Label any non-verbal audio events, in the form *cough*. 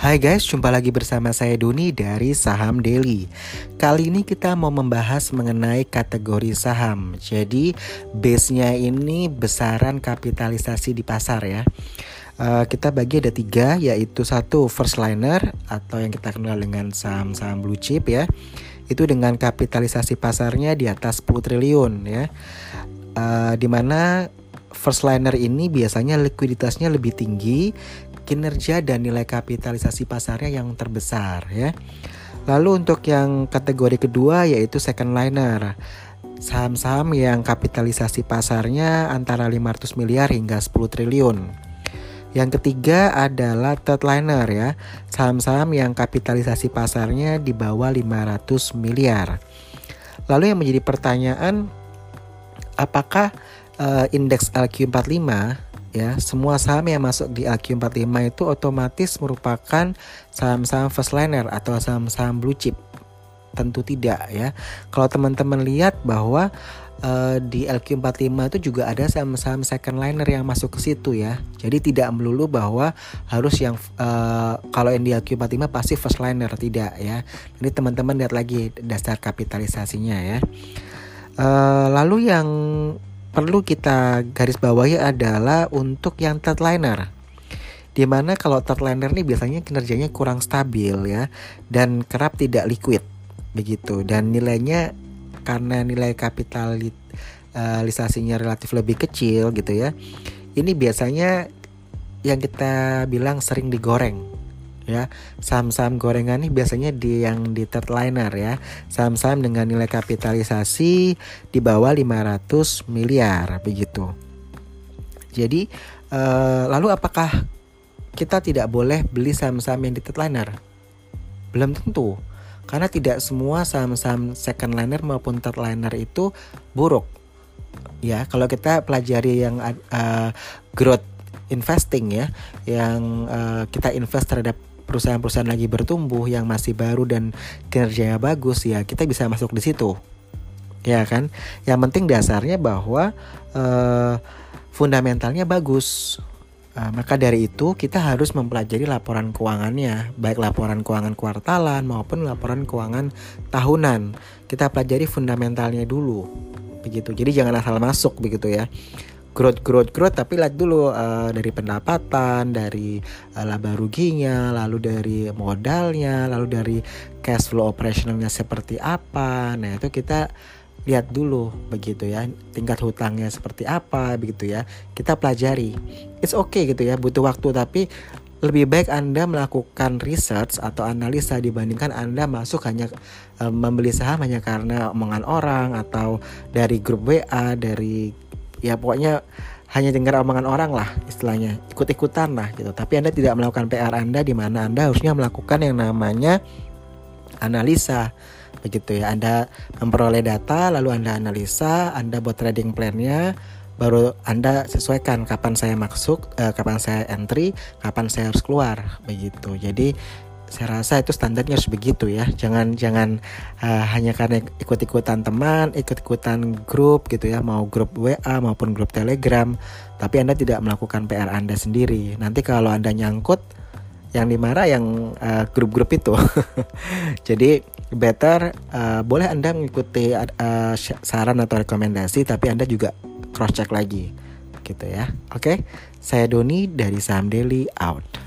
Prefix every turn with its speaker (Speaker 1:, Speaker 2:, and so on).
Speaker 1: Hai guys, jumpa lagi bersama saya Doni dari Saham Daily. Kali ini kita mau membahas mengenai kategori saham. Jadi base-nya ini besaran kapitalisasi di pasar ya. Uh, kita bagi ada tiga, yaitu satu first liner atau yang kita kenal dengan saham-saham blue chip ya. Itu dengan kapitalisasi pasarnya di atas 10 triliun ya. Uh, di mana first liner ini biasanya likuiditasnya lebih tinggi kinerja dan nilai kapitalisasi pasarnya yang terbesar ya. Lalu untuk yang kategori kedua yaitu second liner. Saham-saham yang kapitalisasi pasarnya antara 500 miliar hingga 10 triliun. Yang ketiga adalah third liner ya, saham-saham yang kapitalisasi pasarnya di bawah 500 miliar. Lalu yang menjadi pertanyaan apakah uh, indeks LQ45 ya. Semua saham yang masuk di LQ45 itu otomatis merupakan saham-saham first liner atau saham-saham blue chip. Tentu tidak ya. Kalau teman-teman lihat bahwa uh, di LQ45 itu juga ada saham-saham second liner yang masuk ke situ ya. Jadi tidak melulu bahwa harus yang uh, kalau yang di LQ45 pasti first liner tidak ya. Ini teman-teman lihat lagi dasar kapitalisasinya ya. Uh, lalu yang perlu kita garis bawahi adalah untuk yang third liner. Di mana kalau third liner ini biasanya kinerjanya kurang stabil ya dan kerap tidak liquid begitu dan nilainya karena nilai kapitalisasinya relatif lebih kecil gitu ya. Ini biasanya yang kita bilang sering digoreng ya. Saham-saham gorengan ini biasanya di yang di third liner ya. Saham-saham dengan nilai kapitalisasi di bawah 500 miliar begitu. Jadi uh, lalu apakah kita tidak boleh beli saham-saham yang di third liner? Belum tentu. Karena tidak semua saham-saham second liner maupun third liner itu buruk. Ya kalau kita pelajari yang uh, growth investing ya yang uh, kita invest terhadap perusahaan-perusahaan lagi bertumbuh yang masih baru dan kinerjanya bagus ya kita bisa masuk di situ. Ya kan? Yang penting dasarnya bahwa uh, fundamentalnya bagus. Uh, maka dari itu kita harus mempelajari laporan keuangannya baik laporan keuangan kuartalan maupun laporan keuangan tahunan. Kita pelajari fundamentalnya dulu begitu. Jadi jangan asal masuk begitu ya growth growth growth tapi lihat dulu uh, dari pendapatan dari uh, laba ruginya lalu dari modalnya lalu dari cash flow operationalnya seperti apa. Nah itu kita lihat dulu begitu ya tingkat hutangnya seperti apa begitu ya. Kita pelajari. It's okay gitu ya butuh waktu tapi lebih baik Anda melakukan research atau analisa dibandingkan Anda masuk hanya uh, membeli saham hanya karena omongan orang atau dari grup WA, dari ya pokoknya hanya dengar omongan orang lah istilahnya. Ikut-ikutan lah gitu. Tapi anda tidak melakukan PR anda di mana anda harusnya melakukan yang namanya analisa. Begitu ya. Anda memperoleh data lalu anda analisa anda buat trading plannya baru anda sesuaikan kapan saya masuk eh, kapan saya entry kapan saya harus keluar. Begitu. Jadi saya rasa itu standarnya harus begitu ya. Jangan jangan uh, hanya karena ikut-ikutan teman ikut-ikutan grup gitu ya. Mau grup WA maupun grup Telegram. Tapi anda tidak melakukan PR anda sendiri. Nanti kalau anda nyangkut yang dimarah yang uh, grup-grup itu. *laughs* Jadi better uh, boleh anda mengikuti uh, saran atau rekomendasi tapi anda juga cross check lagi. Gitu ya. Oke? Okay? saya Doni dari Saham Daily out